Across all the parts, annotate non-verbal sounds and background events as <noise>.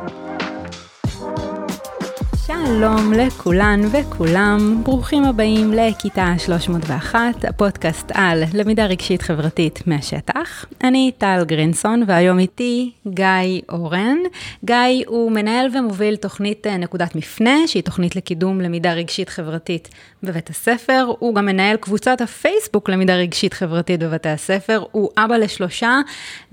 Thank you. שלום לכולן וכולם, ברוכים הבאים לכיתה 301, הפודקאסט על למידה רגשית חברתית מהשטח. אני טל גרינסון והיום איתי גיא אורן. גיא הוא מנהל ומוביל תוכנית אה, נקודת מפנה, שהיא תוכנית לקידום למידה רגשית חברתית בבית הספר. הוא גם מנהל קבוצת הפייסבוק למידה רגשית חברתית בבתי הספר, הוא אבא לשלושה.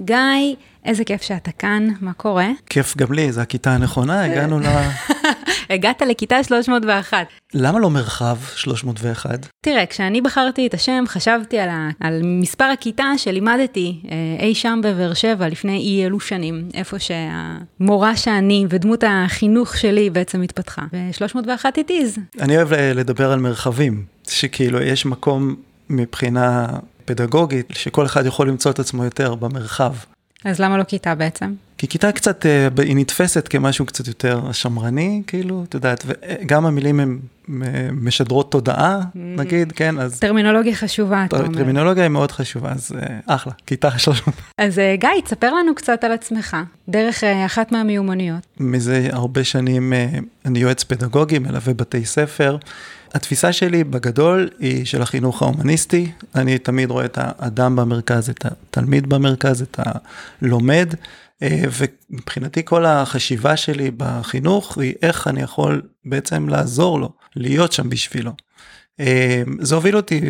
גיא, איזה כיף שאתה כאן, מה קורה? כיף גם לי, זו הכיתה הנכונה, הגענו ל... <laughs> הגעת לכיתה 301. למה לא מרחב 301? תראה, כשאני בחרתי את השם, חשבתי על, ה, על מספר הכיתה שלימדתי אה, אי שם בבאר שבע לפני אי אלו שנים, איפה שהמורה שאני ודמות החינוך שלי בעצם התפתחה. ו-301 it is. אני אוהב לדבר על מרחבים, שכאילו יש מקום מבחינה פדגוגית, שכל אחד יכול למצוא את עצמו יותר במרחב. אז למה לא כיתה בעצם? כי כיתה קצת, אה, היא נתפסת כמשהו קצת יותר שמרני, כאילו, את יודעת, וגם המילים הן משדרות תודעה, mm-hmm. נגיד, כן, אז... טרמינולוגיה חשובה, אתה אומר. טרמינולוגיה היא מאוד חשובה, אז אה, אחלה, כיתה <laughs> שלוש. אז אה, גיא, תספר לנו קצת על עצמך, דרך אחת מהמיומנויות. מזה הרבה שנים אני יועץ פדגוגי, מלווה בתי ספר. התפיסה שלי בגדול היא של החינוך ההומניסטי, אני תמיד רואה את האדם במרכז, את התלמיד במרכז, את הלומד, אה, ומבחינתי כל החשיבה שלי בחינוך היא איך אני יכול בעצם לעזור לו, להיות שם בשבילו. אה, זה הוביל אותי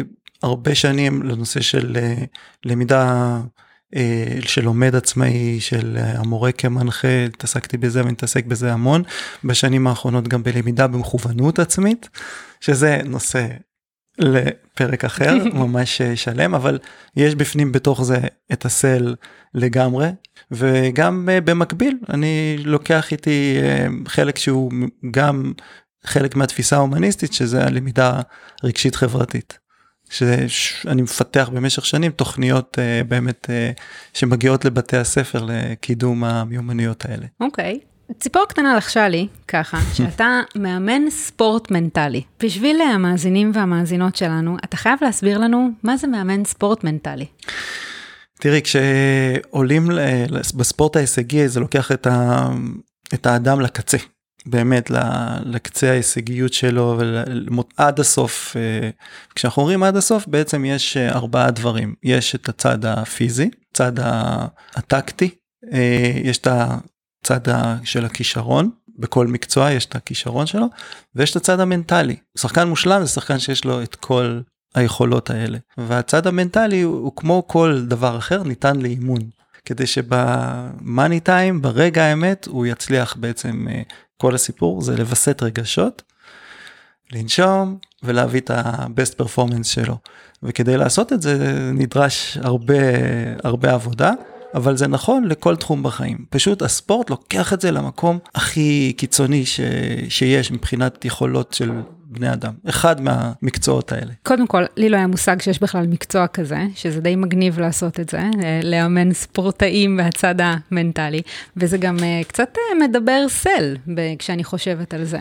הרבה שנים לנושא של אה, למידה של לומד עצמאי, של המורה כמנחה, התעסקתי בזה ומתעסק בזה המון. בשנים האחרונות גם בלמידה במכוונות עצמית, שזה נושא לפרק אחר, <laughs> ממש שלם, אבל יש בפנים בתוך זה את הסל לגמרי, וגם אה, במקביל אני לוקח איתי אה, חלק שהוא גם חלק מהתפיסה ההומניסטית, שזה הלמידה רגשית חברתית. שאני מפתח במשך שנים תוכניות uh, באמת uh, שמגיעות לבתי הספר לקידום המיומנויות האלה. אוקיי. Okay. ציפור קטנה לחשה לי, ככה, <laughs> שאתה מאמן ספורט מנטלי. בשביל המאזינים והמאזינות שלנו, אתה חייב להסביר לנו מה זה מאמן ספורט מנטלי. תראי, כשעולים בספורט ההישגי, זה לוקח את, ה, את האדם לקצה. באמת לקצה ההישגיות שלו עד הסוף אה, כשאנחנו אומרים עד הסוף בעצם יש אה, ארבעה דברים. יש את הצד הפיזי צד הטקטי אה, יש את הצד של הכישרון בכל מקצוע יש את הכישרון שלו ויש את הצד המנטלי. שחקן מושלם זה שחקן שיש לו את כל היכולות האלה. והצד המנטלי הוא, הוא כמו כל דבר אחר ניתן לאימון כדי שבמאני טיים ברגע האמת הוא יצליח בעצם כל הסיפור זה לווסת רגשות, לנשום ולהביא את ה-best performance שלו. וכדי לעשות את זה נדרש הרבה הרבה עבודה. אבל זה נכון לכל תחום בחיים. פשוט הספורט לוקח את זה למקום הכי קיצוני ש... שיש מבחינת יכולות של בני אדם, אחד מהמקצועות האלה. קודם כל, לי לא היה מושג שיש בכלל מקצוע כזה, שזה די מגניב לעשות את זה, אה, לאמן ספורטאים מהצד המנטלי, וזה גם אה, קצת אה, מדבר סל כשאני חושבת על זה.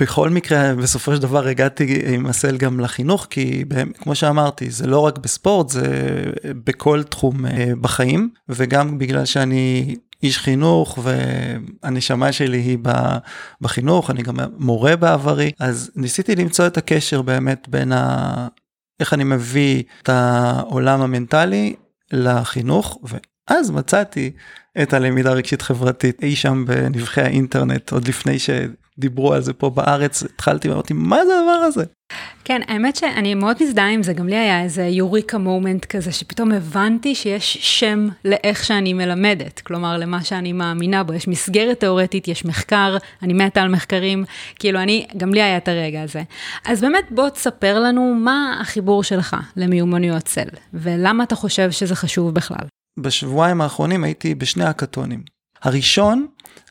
בכל מקרה, בסופו של דבר הגעתי עם הסל גם לחינוך, כי כמו שאמרתי, זה לא רק בספורט, זה בכל תחום בחיים, וגם בגלל שאני איש חינוך והנשמה שלי היא בחינוך, אני גם מורה בעברי, אז ניסיתי למצוא את הקשר באמת בין ה... איך אני מביא את העולם המנטלי לחינוך, ואז מצאתי את הלמידה הרגשית חברתית אי שם בנבחי האינטרנט, עוד לפני שדיברו על זה פה בארץ, התחלתי ואמרתי, מה זה הדבר הזה? כן, האמת שאני מאוד מזדהה עם זה, גם לי היה איזה יוריקה מומנט כזה, שפתאום הבנתי שיש שם לאיך שאני מלמדת, כלומר למה שאני מאמינה בו, יש מסגרת תאורטית, יש מחקר, אני מתה על מחקרים, כאילו אני, גם לי היה את הרגע הזה. אז באמת בוא תספר לנו מה החיבור שלך למיומנויות צל, ולמה אתה חושב שזה חשוב בכלל. בשבועיים האחרונים הייתי בשני אקתונים. הראשון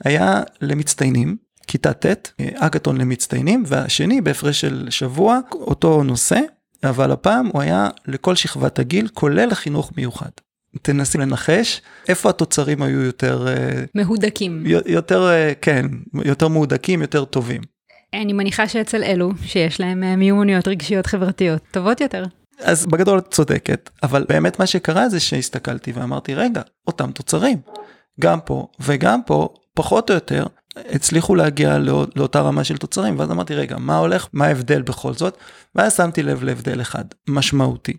היה למצטיינים, כיתה ט', אקתון למצטיינים, והשני בהפרש של שבוע, אותו נושא, אבל הפעם הוא היה לכל שכבת הגיל, כולל החינוך מיוחד. תנסי לנחש איפה התוצרים היו יותר אה, מהודקים יותר אה, כן יותר מהודקים יותר טובים. אני מניחה שאצל אלו שיש להם אה, מיומנויות רגשיות חברתיות טובות יותר. אז בגדול את צודקת, אבל באמת מה שקרה זה שהסתכלתי ואמרתי, רגע, אותם תוצרים. גם פה וגם פה פחות או יותר, הצליחו להגיע לא, לאותה רמה של תוצרים, ואז אמרתי, רגע, מה הולך, מה ההבדל בכל זאת? ואז שמתי לב להבדל אחד, משמעותי.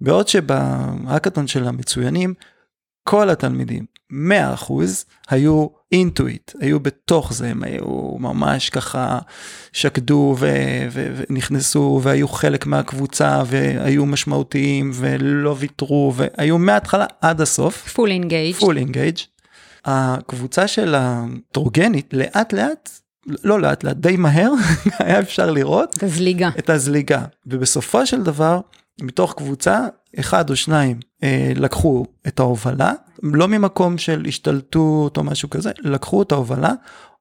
בעוד שבהאקתון של המצוינים, כל התלמידים, 100% היו into it, היו בתוך זה, הם היו ממש ככה שקדו ו- ו- ונכנסו והיו חלק מהקבוצה והיו משמעותיים ולא ויתרו והיו מההתחלה עד הסוף. Full engaged. Full engaged. הקבוצה של הטרוגנית לאט לאט לא לאט לאט די מהר <laughs> היה אפשר לראות את הזליגה. את הזליגה. ובסופו של דבר מתוך קבוצה אחד או שניים אה, לקחו את ההובלה לא ממקום של השתלטות או משהו כזה לקחו את ההובלה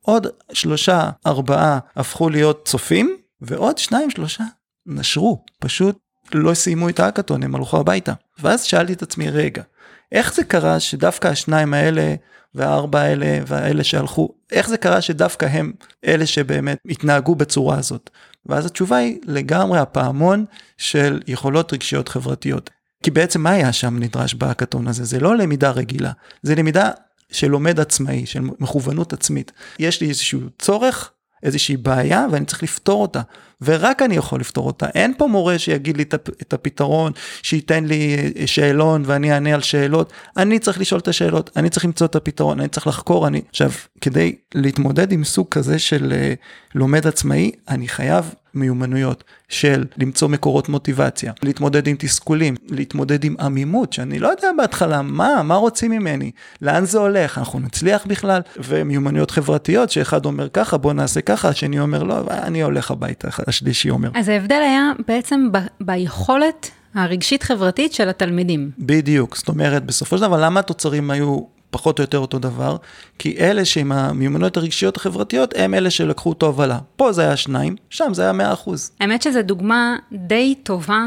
עוד שלושה ארבעה הפכו להיות צופים ועוד שניים שלושה נשרו. פשוט לא סיימו את האקתון הם הלכו הביתה. ואז שאלתי את עצמי רגע איך זה קרה שדווקא השניים האלה והארבע האלה והאלה שהלכו, איך זה קרה שדווקא הם אלה שבאמת התנהגו בצורה הזאת? ואז התשובה היא לגמרי הפעמון של יכולות רגשיות חברתיות. כי בעצם מה היה שם נדרש בהאקתון הזה? זה לא למידה רגילה, זה למידה של לומד עצמאי, של מכוונות עצמית. יש לי איזשהו צורך איזושהי בעיה ואני צריך לפתור אותה ורק אני יכול לפתור אותה. אין פה מורה שיגיד לי את הפתרון שייתן לי אה, שאלון ואני אענה על שאלות. אני צריך לשאול את השאלות אני צריך למצוא את הפתרון אני צריך לחקור. אני עכשיו כדי להתמודד עם סוג כזה של uh, לומד עצמאי אני חייב מיומנויות של למצוא מקורות מוטיבציה, להתמודד עם תסכולים, להתמודד עם עמימות, שאני לא יודע בהתחלה מה, מה רוצים ממני, לאן זה הולך, אנחנו נצליח בכלל, ומיומנויות חברתיות שאחד אומר ככה, בוא נעשה ככה, השני אומר לא, אני הולך הביתה, השלישי אומר. אז ההבדל היה בעצם ב- ביכולת הרגשית חברתית של התלמידים. בדיוק, זאת אומרת, בסופו של דבר, למה התוצרים היו פחות או יותר אותו דבר, כי אלה שעם המיומנויות הרגשיות החברתיות, הם אלה שלקחו תובלה. פה זה היה שניים, שם זה היה 100%. האמת שזו דוגמה די טובה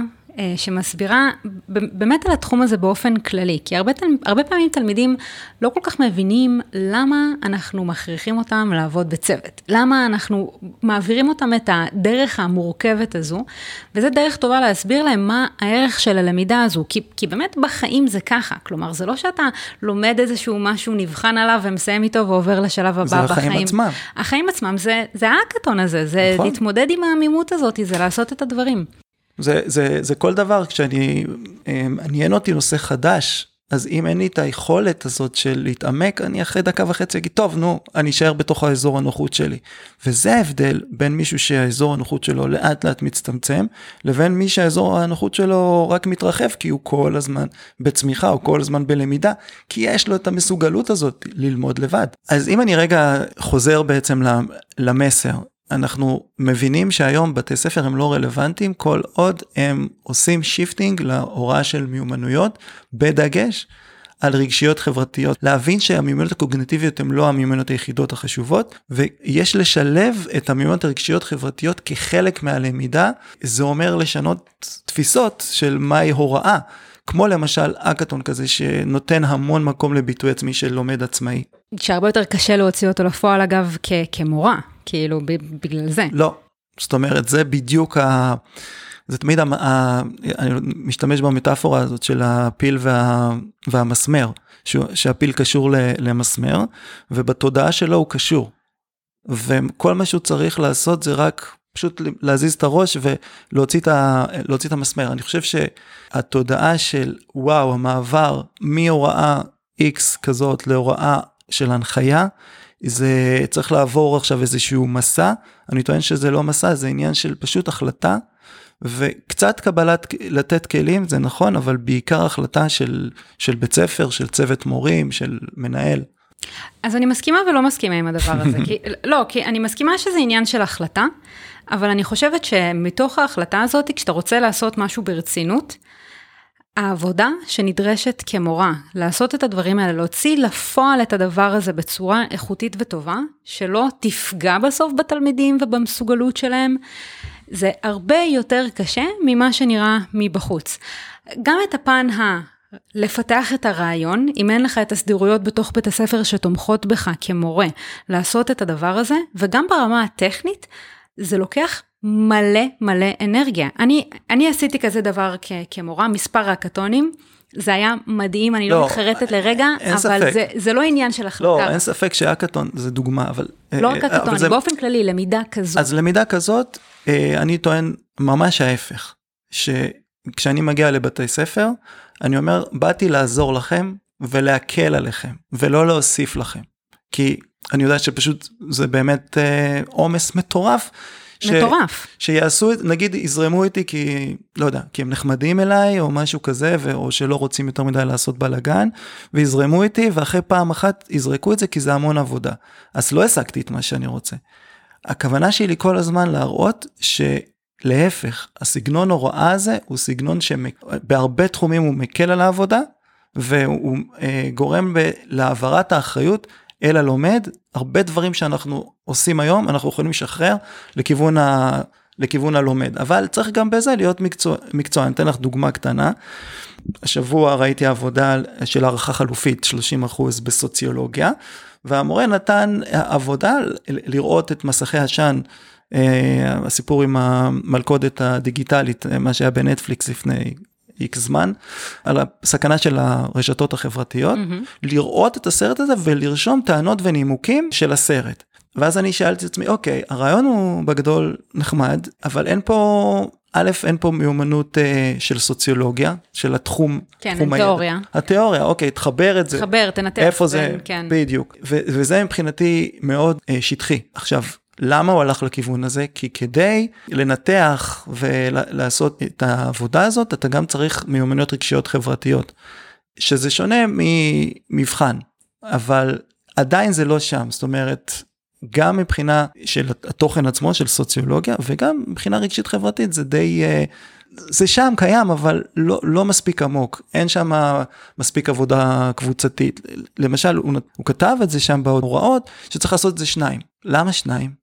שמסבירה באמת על התחום הזה באופן כללי, כי הרבה, הרבה פעמים תלמידים לא כל כך מבינים למה אנחנו מכריחים אותם לעבוד בצוות, למה אנחנו מעבירים אותם את הדרך המורכבת הזו, וזה דרך טובה להסביר להם מה הערך של הלמידה הזו, כי, כי באמת בחיים זה ככה, כלומר זה לא שאתה לומד איזשהו משהו, נבחן עליו ומסיים איתו ועובר לשלב הבא זה בחיים. זה החיים עצמם. החיים עצמם זה, זה האקתון הזה, זה נכון. להתמודד עם העמימות הזאת, זה לעשות את הדברים. זה, זה, זה כל דבר, כשאני, אמ, עניין אותי נושא חדש, אז אם אין לי את היכולת הזאת של להתעמק, אני אחרי דקה וחצי אגיד, טוב, נו, אני אשאר בתוך האזור הנוחות שלי. וזה ההבדל בין מישהו שהאזור הנוחות שלו לאט לאט מצטמצם, לבין מי שהאזור הנוחות שלו רק מתרחב, כי הוא כל הזמן בצמיחה, או כל הזמן בלמידה, כי יש לו את המסוגלות הזאת ללמוד לבד. אז אם אני רגע חוזר בעצם למסר, אנחנו מבינים שהיום בתי ספר הם לא רלוונטיים כל עוד הם עושים shifting להוראה של מיומנויות, בדגש על רגשיות חברתיות. להבין שהמיומנויות הקוגניטיביות הן לא המיומנויות היחידות החשובות, ויש לשלב את המיומנויות הרגשיות חברתיות כחלק מהלמידה, זה אומר לשנות תפיסות של מהי הוראה. כמו למשל אקתון כזה שנותן המון מקום לביטוי עצמי של לומד עצמאי. שהרבה יותר קשה להוציא אותו לפועל אגב כ- כמורה, כאילו בגלל זה. לא, זאת אומרת זה בדיוק ה... זה תמיד, ה... ה... אני משתמש במטאפורה הזאת של הפיל וה... והמסמר, ש... שהפיל קשור. למסמר, ובתודעה שלו הוא קשור. וכל מה שהוא צריך לעשות זה רק פשוט להזיז את הראש ולהוציא את, ה, את המסמר. אני חושב שהתודעה של וואו, המעבר מהוראה X כזאת להוראה של הנחיה, זה צריך לעבור עכשיו איזשהו מסע, אני טוען שזה לא מסע, זה עניין של פשוט החלטה, וקצת קבלת, לתת כלים, זה נכון, אבל בעיקר החלטה של, של בית ספר, של צוות מורים, של מנהל. אז אני מסכימה ולא מסכימה עם הדבר הזה, כי, <laughs> לא, כי אני מסכימה שזה עניין של החלטה, אבל אני חושבת שמתוך ההחלטה הזאת, כשאתה רוצה לעשות משהו ברצינות, העבודה שנדרשת כמורה, לעשות את הדברים האלה, להוציא לפועל את הדבר הזה בצורה איכותית וטובה, שלא תפגע בסוף בתלמידים ובמסוגלות שלהם, זה הרבה יותר קשה ממה שנראה מבחוץ. גם את הפן ה... לפתח את הרעיון, אם אין לך את הסדירויות בתוך בית הספר שתומכות בך כמורה לעשות את הדבר הזה, וגם ברמה הטכנית, זה לוקח מלא מלא אנרגיה. אני, אני עשיתי כזה דבר כ, כמורה, מספר האקתונים, זה היה מדהים, אני לא, לא, מתחרטת לרגע, אבל ספק. זה, זה לא עניין של החלטה. לא, אין ספק שהאקתון זה דוגמה, אבל... לא אה, רק הקטון, זה- באופן כללי, למידה כזו. אז למידה כזאת, אה, אני טוען ממש ההפך, שכשאני מגיע לבתי ספר, אני אומר, באתי לעזור לכם ולהקל עליכם, ולא להוסיף לכם. כי אני יודע שפשוט זה באמת אה, עומס מטורף. ש- מטורף. שיעשו, את- נגיד יזרמו איתי כי, לא יודע, כי הם נחמדים אליי או משהו כזה, ו- או שלא רוצים יותר מדי לעשות בלאגן, ויזרמו איתי, ואחרי פעם אחת יזרקו את זה כי זה המון עבודה. אז לא השגתי את מה שאני רוצה. הכוונה שלי כל הזמן להראות שלהפך, הסגנון הוראה הזה הוא סגנון שבהרבה תחומים הוא מקל על העבודה, והוא אה, גורם ב- להעברת האחריות אל הלומד. הרבה דברים שאנחנו עושים היום, אנחנו יכולים לשחרר לכיוון, ה, לכיוון הלומד. אבל צריך גם בזה להיות מקצוע. מקצוע. אני אתן לך דוגמה קטנה. השבוע ראיתי עבודה של הערכה חלופית, 30% בסוציולוגיה, והמורה נתן עבודה לראות את מסכי עשן. אה, הסיפור עם המלכודת הדיגיטלית, מה שהיה בנטפליקס לפני איקס זמן, על הסכנה של הרשתות החברתיות, מהמם. לראות את הסרט הזה ולרשום טענות ונימוקים של הסרט. ואז אני שאלתי את עצמי, אוקיי, הרעיון הוא בגדול נחמד, אבל אין פה, א', אין פה מיומנות אה, של סוציולוגיה, של התחום, כן, תחום הידע. תיאוריה. התיאוריה, אוקיי, תחבר את זה. תחבר, תנתח. איפה זה, בין- כן. בדיוק, ו- וזה מבחינתי מאוד אה, שטחי. עכשיו, למה הוא הלך לכיוון הזה? כי כדי לנתח ולעשות את העבודה הזאת, אתה גם צריך מיומנויות רגשיות חברתיות, שזה שונה ממבחן, אבל עדיין זה לא שם, זאת אומרת, גם מבחינה של התוכן עצמו של סוציולוגיה וגם מבחינה רגשית חברתית זה די אה, זה שם קיים אבל לא לא מספיק עמוק. אין שם מספיק עבודה קבוצתית. למשל הוא, הוא כתב את זה שם בהוראות שצריך לעשות את זה שניים. למה שניים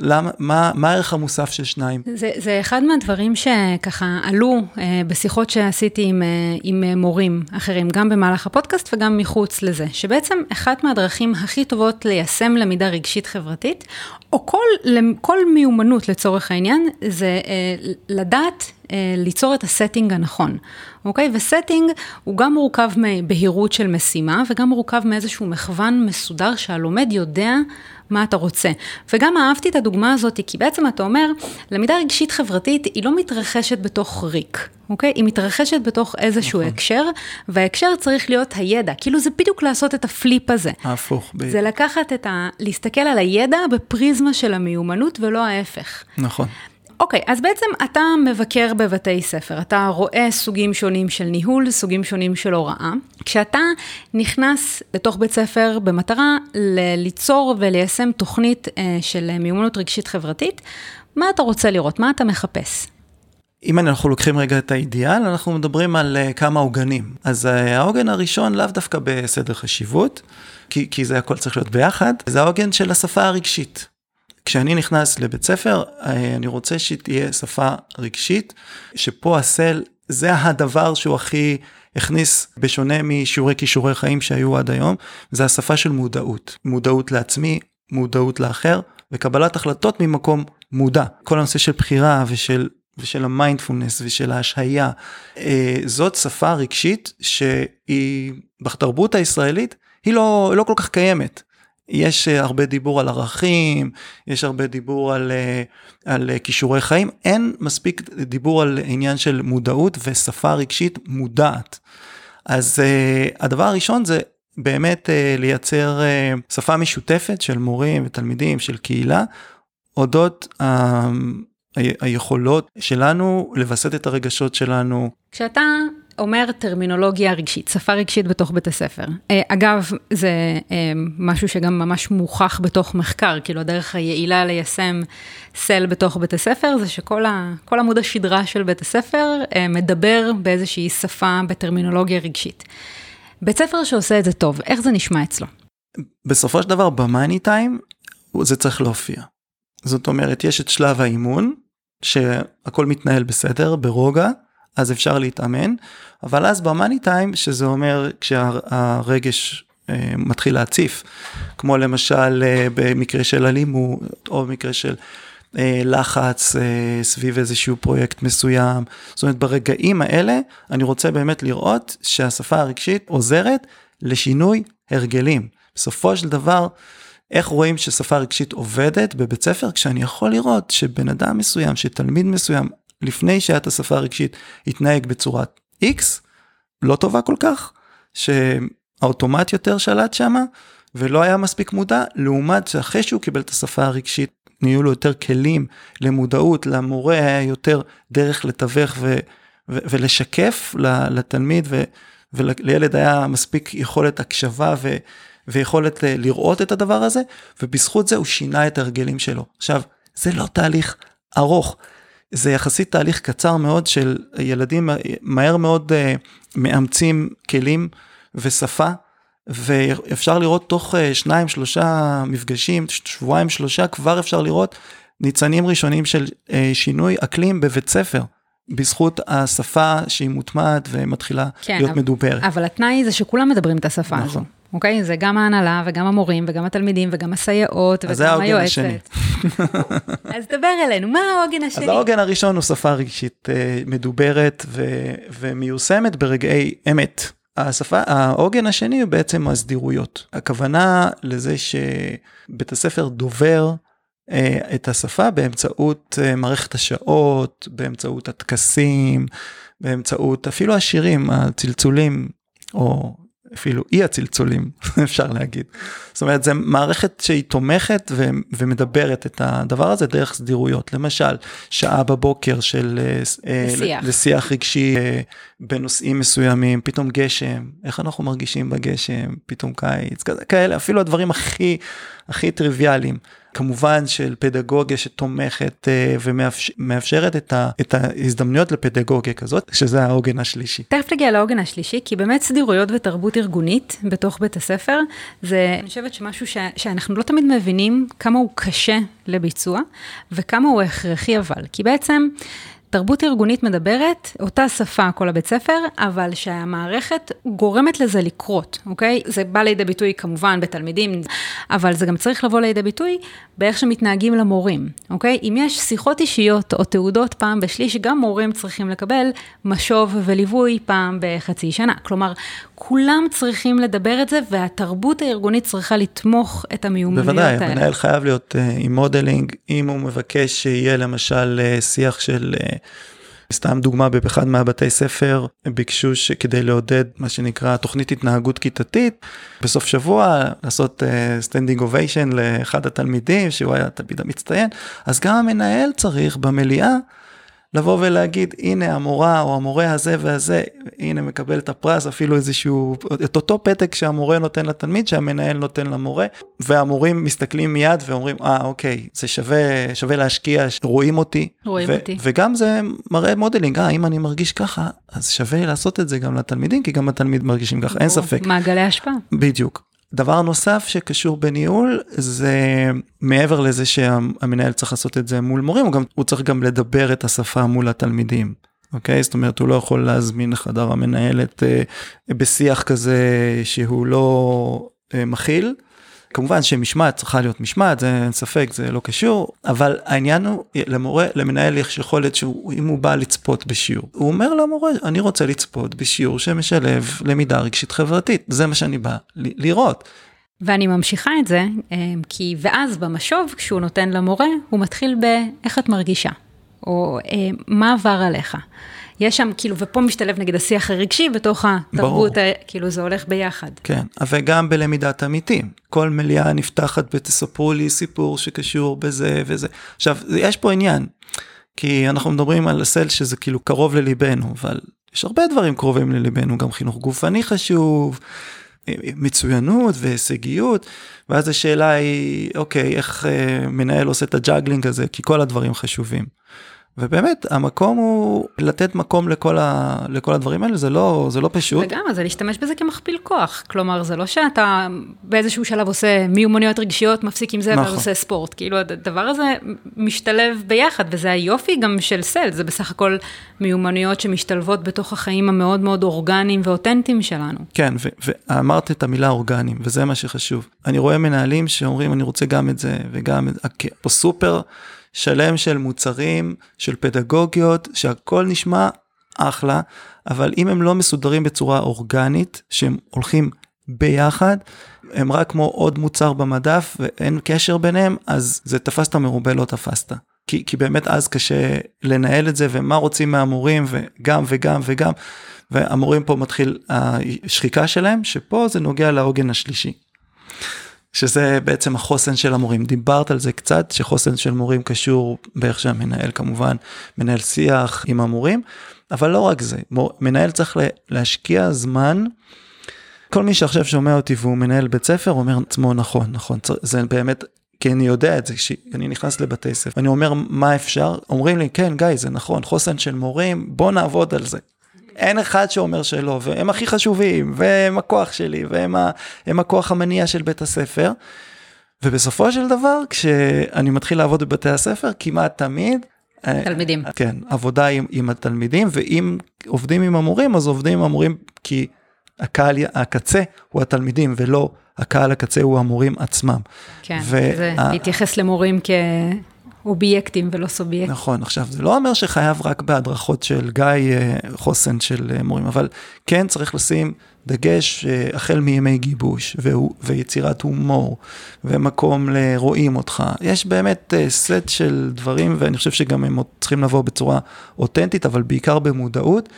למה מה הערך המוסף של שניים זה, זה אחד מהדברים שככה עלו אה, בשיחות שעשיתי עם, אה, עם אה, מורים אחרים, גם במהלך הפודקאסט וגם מחוץ לזה, שבעצם אחת מהדרכים הכי טובות ליישם למידה רגשית חברתית, או כל, כל מיומנות לצורך העניין, זה אה, לדעת אה, ליצור את הסטינג הנכון, אוקיי? ו setting הוא גם מורכב מבהירות של משימה וגם מורכב מאיזשהו מכוון מסודר שהלומד יודע מה אתה רוצה. וגם אהבתי את הדוגמה הזאת, כי בעצם אתה אומר, למידה רגשית חברתית היא לא מתרחשת בתוך ריק, אוקיי? היא מתרחשת בתוך איזשהו נכון. הקשר, וההקשר צריך להיות הידע. כאילו זה בדיוק לעשות את ה flip הזה. הפוך. בדיוק. זה לקחת את ה... להסתכל על הידע בפריזמה של המיומנות ולא ההפך. נכון. אוקיי, אז בעצם אתה מבקר בבתי ספר, אתה רואה סוגים שונים של ניהול, סוגים שונים של הוראה. כשאתה נכנס לתוך בית ספר במטרה ל- ליצור וליישם תוכנית אה, של מיומנות רגשית חברתית, מה אתה רוצה לראות? מה אתה מחפש? אם אנחנו לוקחים רגע את האידיאל, אנחנו מדברים על uh, כמה עוגנים. אז uh, העוגן הראשון לאו דווקא בסדר חשיבות, כי, כי זה הכל צריך להיות ביחד, זה העוגן של השפה הרגשית. כשאני נכנס לבית ספר, אני רוצה שתהיה שפה רגשית, שפה הסל זה הדבר שהוא הכי הכניס, בשונה משיעורי כישורי חיים שהיו עד היום, זה השפה של מודעות. מודעות לעצמי, מודעות לאחר, וקבלת החלטות ממקום מודע. כל הנושא של בחירה ושל, ושל המיינדפולנס ושל ההשהיה, זאת שפה רגשית שהיא בתרבות הישראלית, היא לא, לא כל כך קיימת. יש הרבה דיבור על ערכים, יש הרבה דיבור על, על כישורי חיים, אין מספיק דיבור על עניין של מודעות ושפה רגשית מודעת. אז הדבר הראשון זה באמת לייצר שפה משותפת של מורים ותלמידים, של קהילה, אודות ה... היכולות שלנו לווסת את הרגשות שלנו. כשאתה אומר טרמינולוגיה רגשית, שפה רגשית בתוך בית הספר. אגב, זה משהו שגם ממש מוכח בתוך מחקר, כאילו הדרך היעילה ליישם סל בתוך בית הספר, זה שכל ה, עמוד השדרה של בית הספר מדבר באיזושהי שפה בטרמינולוגיה רגשית. בית ספר שעושה את זה טוב, איך זה נשמע אצלו? בסופו של דבר, במאני טיים, זה צריך להופיע. זאת אומרת, יש את שלב האימון, שהכל מתנהל בסדר, ברוגע, אז אפשר להתאמן, אבל אז במאני טיים, שזה אומר כשהרגש אה, מתחיל להציף, כמו למשל אה, במקרה של אלימות, או במקרה של אה, לחץ אה, סביב איזשהו פרויקט מסוים. זאת אומרת, ברגעים האלה אני רוצה באמת לראות שהשפה הרגשית עוזרת לשינוי הרגלים. בסופו של דבר, איך רואים ששפה רגשית עובדת בבית ספר? כשאני יכול לראות שבן אדם מסוים, שתלמיד מסוים, לפני שהיה את השפה הרגשית, התנהג בצורת X, לא טובה כל כך, שהאוטומט יותר שלט שמה, ולא היה מספיק מודע, לעומת שאחרי שהוא קיבל את השפה הרגשית, נהיו לו יותר כלים למודעות, למורה היה יותר דרך לתווך ו- ו- ולשקף לתלמיד, ו- ולילד היה מספיק יכולת הקשבה ו- ויכולת לראות את הדבר הזה, ובזכות זה הוא שינה את ההרגלים שלו. עכשיו, זה לא תהליך ארוך, זה יחסית תהליך קצר מאוד של ילדים מהר מאוד uh, מאמצים כלים ושפה, ואפשר לראות תוך uh, שניים שלושה מפגשים, שבועיים שלושה, כבר אפשר לראות ניצנים ראשונים של uh, שינוי אקלים בבית ספר. בזכות השפה שהיא מוטמעת ומתחילה כן, להיות אבל, מדוברת. אבל התנאי זה שכולם מדברים את השפה נכון. הזו. אוקיי? זה גם ההנהלה וגם המורים וגם התלמידים וגם הסייעות וגם היועצת. <laughs> אז דבר אלינו, מה העוגן השני? אז העוגן הראשון הוא שפה רגשית אה, מדוברת ו- ומיושמת ברגעי אמת. השפה, העוגן השני הוא בעצם הסדירויות. הכוונה לזה שבית הספר דובר אה, את השפה באמצעות אה, מערכת השעות, באמצעות הטקסים, באמצעות אפילו השירים, הצלצולים, או אפילו אי הצלצולים, <laughs> אפשר להגיד. זאת אומרת, זו מערכת שהיא תומכת ו- ומדברת את הדבר הזה דרך סדירויות. למשל, שעה בבוקר של... אה, לשיח. לשיח רגשי אה, בנושאים מסוימים, פתאום גשם, איך אנחנו מרגישים בגשם, פתאום קיץ, כאלה, אפילו הדברים הכי, הכי טריוויאליים. כמובן של פדגוגיה שתומכת uh, ומאפשרת את, ה, את ההזדמנויות לפדגוגיה כזאת, שזה העוגן השלישי. תכף נגיע לעוגן השלישי, כי באמת סדירויות ותרבות ארגונית בתוך בית הספר, זה, אני חושבת שמשהו ש, שאנחנו לא תמיד מבינים כמה הוא קשה לביצוע, וכמה הוא הכרחי אבל, כי בעצם... תרבות ארגונית מדברת אותה שפה כל הבית ספר, אבל שהמערכת גורמת לזה לקרות, אוקיי? זה בא לידי ביטוי כמובן בתלמידים, אבל זה גם צריך לבוא לידי ביטוי באיך שמתנהגים למורים, אוקיי? אם יש שיחות אישיות או תעודות פעם בשליש, גם מורים צריכים לקבל משוב וליווי פעם בחצי שנה. כלומר, כולם צריכים לדבר את זה, והתרבות הארגונית צריכה לתמוך את המיומנויות בוודאי, האלה. בוודאי, המנהל חייב להיות uh, עם modeling, אם הוא מבקש שיהיה למשל uh, שיח של... Uh, סתם דוגמה באחד מהבתי ספר ביקשו שכדי לעודד מה שנקרא תוכנית התנהגות כיתתית בסוף שבוע לעשות standing uh, ovation לאחד התלמידים שהוא היה תלמיד המצטיין אז גם המנהל צריך במליאה לבוא ולהגיד הנה המורה או המורה הזה והזה הנה מקבל את הפרס אפילו איזשהו את אותו פתק שהמורה נותן לתלמיד שהמנהל נותן למורה והמורים מסתכלים מיד ואומרים אה אוקיי זה שווה שווה להשקיע רואים אותי. רואים ו- אותי. וגם זה מראה modeling אה אם אני מרגיש ככה אז שווה לעשות את זה גם לתלמידים כי גם התלמיד מרגישים ככה. אין ספק. מעגלי השפעה בדיוק דבר נוסף שקשור בניהול זה מעבר לזה שהמנהל צריך לעשות את זה מול מורים, הוא, גם, הוא צריך גם לדבר את השפה מול התלמידים. אוקיי? זאת אומרת, הוא לא יכול להזמין לחדר המנהלת אה, בשיח כזה שהוא לא אה, מכיל. כמובן שמשמעת צריכה להיות משמעת, זה אין ספק, זה לא קשור, אבל העניין הוא, למורה, למנהל יש יכולת שאם הוא בא לצפות בשיעור, הוא אומר למורה, אני רוצה לצפות בשיעור שמשלב למידה רגשית חברתית, זה מה שאני בא לראות. ואני ממשיכה את זה, אה, כי ואז במשוב, כשהוא נותן למורה, הוא מתחיל ב"איך את מרגישה?" או אה, "מה עבר עליך?" יש שם, כאילו, ופה משתלב נגיד השיח הרגשי בתוך התרבות, ברור. כאילו זה הולך ביחד. כן, וגם בלמידת עמיתים. כל מליאה נפתחת ותספרו לי סיפור שקשור בזה וזה. עכשיו, יש פה עניין, כי אנחנו מדברים על הסל שזה כאילו קרוב לליבנו, אבל יש הרבה דברים קרובים לליבנו, גם חינוך גופני חשוב. מצוינות והישגיות, ואז השאלה היא, אוקיי, איך אה, מנהל עושה את ה juggling הזה, כי כל הדברים חשובים. ובאמת המקום הוא לתת מקום לכל, ה, לכל הדברים האלה זה לא זה לא פשוט. לגמרי זה להשתמש בזה כמכפיל כוח כלומר זה לא שאתה באיזשהו שלב עושה מיומנויות רגשיות מפסיק עם זה נכון. ועושה ספורט כאילו הדבר הזה משתלב ביחד וזה היופי גם של SEL זה בסך הכל מיומנויות שמשתלבות בתוך החיים המאוד מאוד אורגניים ואותנטיים שלנו. כן ואמרת את המילה אורגניים וזה מה שחשוב אני רואה מנהלים שאומרים אני רוצה גם את זה וגם את זה פה סופר. שלם של מוצרים, של פדגוגיות, שהכל נשמע אחלה, אבל אם הם לא מסודרים בצורה אורגנית, שהם הולכים ביחד, הם רק כמו עוד מוצר במדף ואין קשר ביניהם, אז זה תפסת מרובה לא תפסת. כי, כי באמת אז קשה לנהל את זה ומה רוצים מהמורים וגם וגם וגם והמורים פה מתחיל השחיקה שלהם שפה זה נוגע לעוגן השלישי. שזה בעצם החוסן של המורים דיברת על זה קצת שחוסן של מורים קשור באיך שהמנהל כמובן מנהל שיח עם המורים אבל לא רק זה מנהל צריך להשקיע זמן. כל מי שעכשיו שומע אותי והוא מנהל בית ספר אומר עצמו נכון נכון זה באמת כי אני יודע את זה, כשאני נכנס לבתי ספר, אני אומר מה אפשר, אומרים לי כן גיא זה נכון, חוסן של מורים, בוא נעבוד על זה. אין אחד שאומר שלא, והם הכי חשובים, והם הכוח שלי, והם ה, הכוח המניע של בית הספר. ובסופו של דבר, כשאני מתחיל לעבוד בבתי הספר, כמעט תמיד... אה, תלמידים. כן, עבודה עם, עם התלמידים, ואם עובדים עם המורים, אז עובדים עם המורים כי הקהל הקצה הוא התלמידים ולא הקהל הקצה הוא המורים עצמם. כן, ו- זה ה- להתייחס למורים כאובייקטים ולא סובייקטים. נכון, עכשיו זה לא אומר שחייב רק בהדרכות של גיא אה, חוסן של אה, מורים, אבל כן צריך לשים דגש אה, החל מימי גיבוש ו- ויצירת הומור ומקום לרואים אותך. יש באמת סט של דברים ואני חושב שגם הם צריכים לבוא בצורה אותנטית, אבל בעיקר במודעות.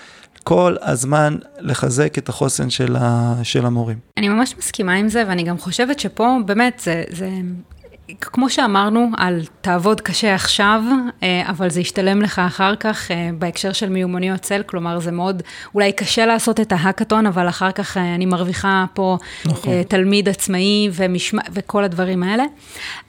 כל הזמן לחזק את החוסן של, ה, של המורים. אני ממש מסכימה עם זה, ואני גם חושבת שפה באמת זה, זה כמו שאמרנו, על תעבוד קשה עכשיו, אה, אבל זה ישתלם לך אחר כך אה, בהקשר של מיומנויות צל, כלומר זה מאוד, אולי קשה לעשות את ההאקתון, אבל אחר כך אה, אני מרוויחה פה נכון. תלמיד עצמאי ומשמע, וכל הדברים האלה.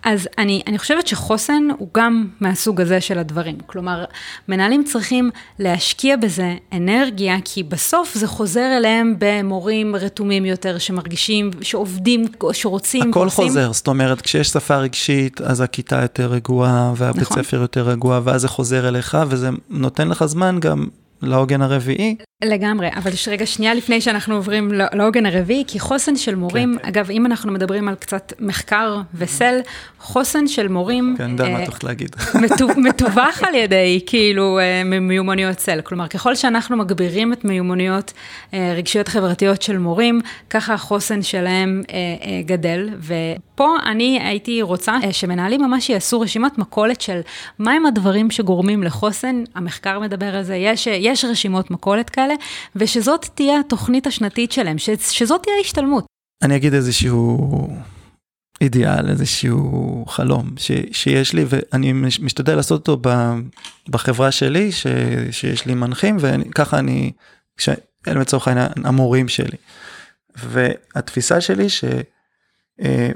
אז אני, אני חושבת שחוסן הוא גם מהסוג הזה של הדברים. כלומר, מנהלים צריכים להשקיע בזה אנרגיה, כי בסוף זה חוזר אליהם במורים רתומים יותר, שמרגישים, שעובדים, שרוצים. הכל ועושים. חוזר, זאת אומרת, כשיש שפה רגשית, אז הכיתה יותר רגועה, והבית נכון. ספר יותר רגוע, ואז זה חוזר אליך, וזה נותן לך זמן גם לעוגן הרביעי. לגמרי, אבל רגע שנייה לפני שאנחנו עוברים לעוגן הרביעי, כי חוסן של מורים, כן. אגב, אם אנחנו מדברים על קצת מחקר וסל, חוסן של מורים... כן, אני יודע מה את הולכת להגיד. <laughs> מתווך על ידי, כאילו, אה, מיומנויות סל. כלומר, ככל שאנחנו מגבירים את מיומנויות אה, רגשיות חברתיות של מורים, ככה החוסן שלהם אה, גדל. ופה אני הייתי רוצה שמנהלים ממש יעשו רשימת מכולת של מהם הדברים שגורמים לחוסן, המחקר מדבר על זה, יש, יש רשימות מכולת כאלה. ושזאת תהיה התוכנית השנתית שלהם, ש, שזאת תהיה ההשתלמות. אני אגיד איזשהו אידיאל, איזשהו חלום ש, שיש לי, ואני משתדל לעשות אותו ב, בחברה שלי, ש, שיש לי מנחים, וככה אני, אלה לצורך העניין המורים שלי. והתפיסה שלי, ש, אה,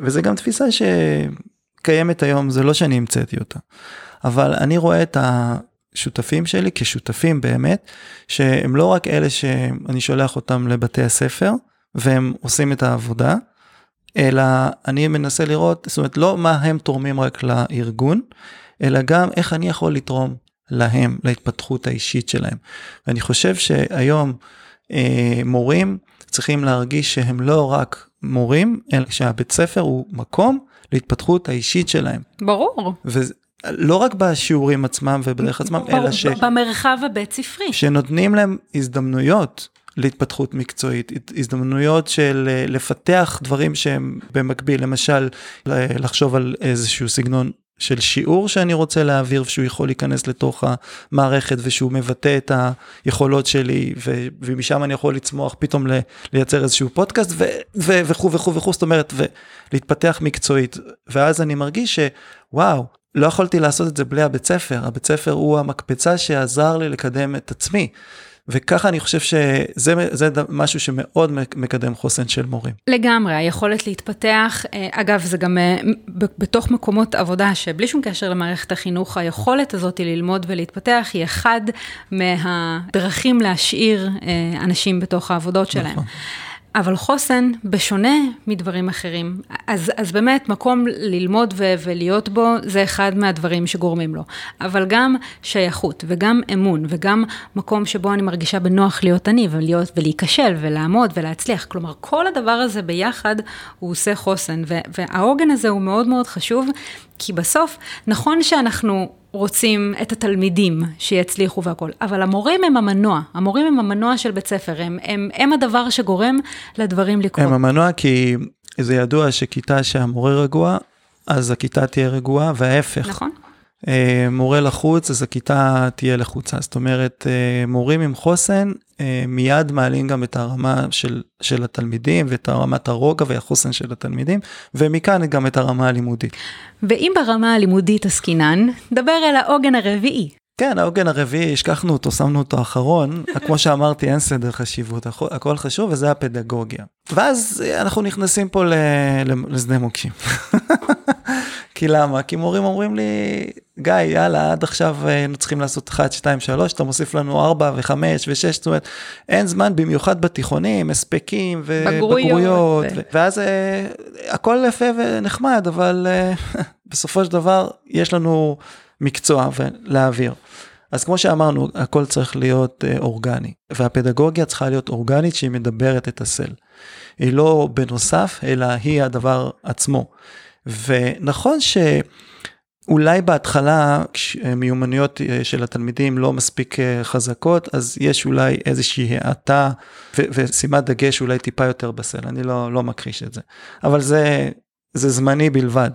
וזה גם תפיסה שקיימת היום, זה לא שאני המצאתי אותה, אבל אני רואה את ה... שותפים שלי כשותפים באמת, שהם לא רק אלה שאני שולח אותם לבתי הספר והם עושים את העבודה, אלא אני מנסה לראות, זאת אומרת לא מה הם תורמים רק לארגון, אלא גם איך אני יכול לתרום להם, להתפתחות האישית שלהם. ואני חושב שהיום אה, מורים צריכים להרגיש שהם לא רק מורים, אלא שהבית ספר הוא מקום להתפתחות האישית שלהם. ברור. לא רק בשיעורים עצמם ובדרך עצמם, אלא ש... במרחב הבית ספרי. שנותנים להם הזדמנויות להתפתחות מקצועית, הזדמנויות של אה, לפתח דברים שהם במקביל, למשל לחשוב על איזשהו סגנון של שיעור שאני רוצה להעביר ושהוא יכול להיכנס לתוך המערכת ושהוא מבטא את היכולות שלי ו- ומשם אני יכול לצמוח פתאום ל- לייצר איזשהו פודקאסט וכו' וכו' וכו' זאת אומרת ולהתפתח מקצועית ואז אני מרגיש שוואו לא יכולתי לעשות את זה בלי הבית ספר, הבית ספר הוא המקפצה שעזר לי לקדם את עצמי. וככה אני חושב שזה משהו שמאוד מקדם חוסן של מורים. לגמרי, היכולת להתפתח, אה, אגב, זה גם אה, בתוך מקומות עבודה שבלי שום קשר למערכת החינוך, היכולת הזאת ללמוד ולהתפתח היא אחד מהדרכים להשאיר אה, אנשים בתוך העבודות שלהם. נכון. אבל חוסן, בשונה מדברים אחרים, אז, אז באמת מקום ללמוד ו- ולהיות בו, זה אחד מהדברים שגורמים לו. אבל גם שייכות, וגם אמון, וגם מקום שבו אני מרגישה בנוח להיות אני, ולהיות, ולהיכשל, ולעמוד, ולהצליח. כלומר, כל הדבר הזה ביחד, הוא עושה חוסן, והעוגן הזה הוא מאוד מאוד חשוב, כי בסוף, נכון שאנחנו רוצים את התלמידים שיצליחו והכול, אבל המורים הם המנוע, המורים הם המנוע של בית ספר, הם, הם, הם הדבר שגורם לדברים לקרות. הם המנוע כי זה ידוע שכיתה שהמורה רגוע, אז הכיתה תהיה רגועה, וההפך. נכון. אה, מורה לחוץ, אז הכיתה תהיה לחוצה. זאת אומרת, אה, מורים עם חוסן אה, מיד מעלים גם את הרמה של, של התלמידים ואת רמת הרוגע והחוסן של התלמידים, ומכאן גם את הרמה הלימודית. ואם ברמה הלימודית עסקינן, דבר אל העוגן הרביעי. כן, העוגן הרביעי, השכחנו אותו, שמנו אותו אחרון. <laughs> כמו שאמרתי, אין סדר חשיבות, הכל חשוב, וזה הפדגוגיה. ואז אנחנו נכנסים פה לשדה מוקשים. <laughs> כי למה? כי מורים אומרים לי, גיא, יאללה, עד עכשיו היינו צריכים לעשות 1, 2, 3, אתה מוסיף לנו 4 ו-5 ו-6, זאת אומרת, אין זמן, במיוחד בתיכונים, הספקים ובגרויות, ו... ואז אה, הכל יפה ונחמד, אבל אה, <laughs> בסופו של דבר יש לנו מקצוע ולהעביר. אז כמו שאמרנו, הכל צריך להיות אה, אורגני, והפדגוגיה צריכה להיות אורגנית שהיא מדברת את הסל. היא לא בנוסף, אלא היא הדבר עצמו. ונכון שאולי בהתחלה מיומנויות אה, של התלמידים לא מספיק אה, חזקות, אז יש אולי איזושהי האטה ו- ושימת דגש אולי טיפה יותר בסל, אני לא, לא מכחיש את זה. אבל זה, זה זמני בלבד.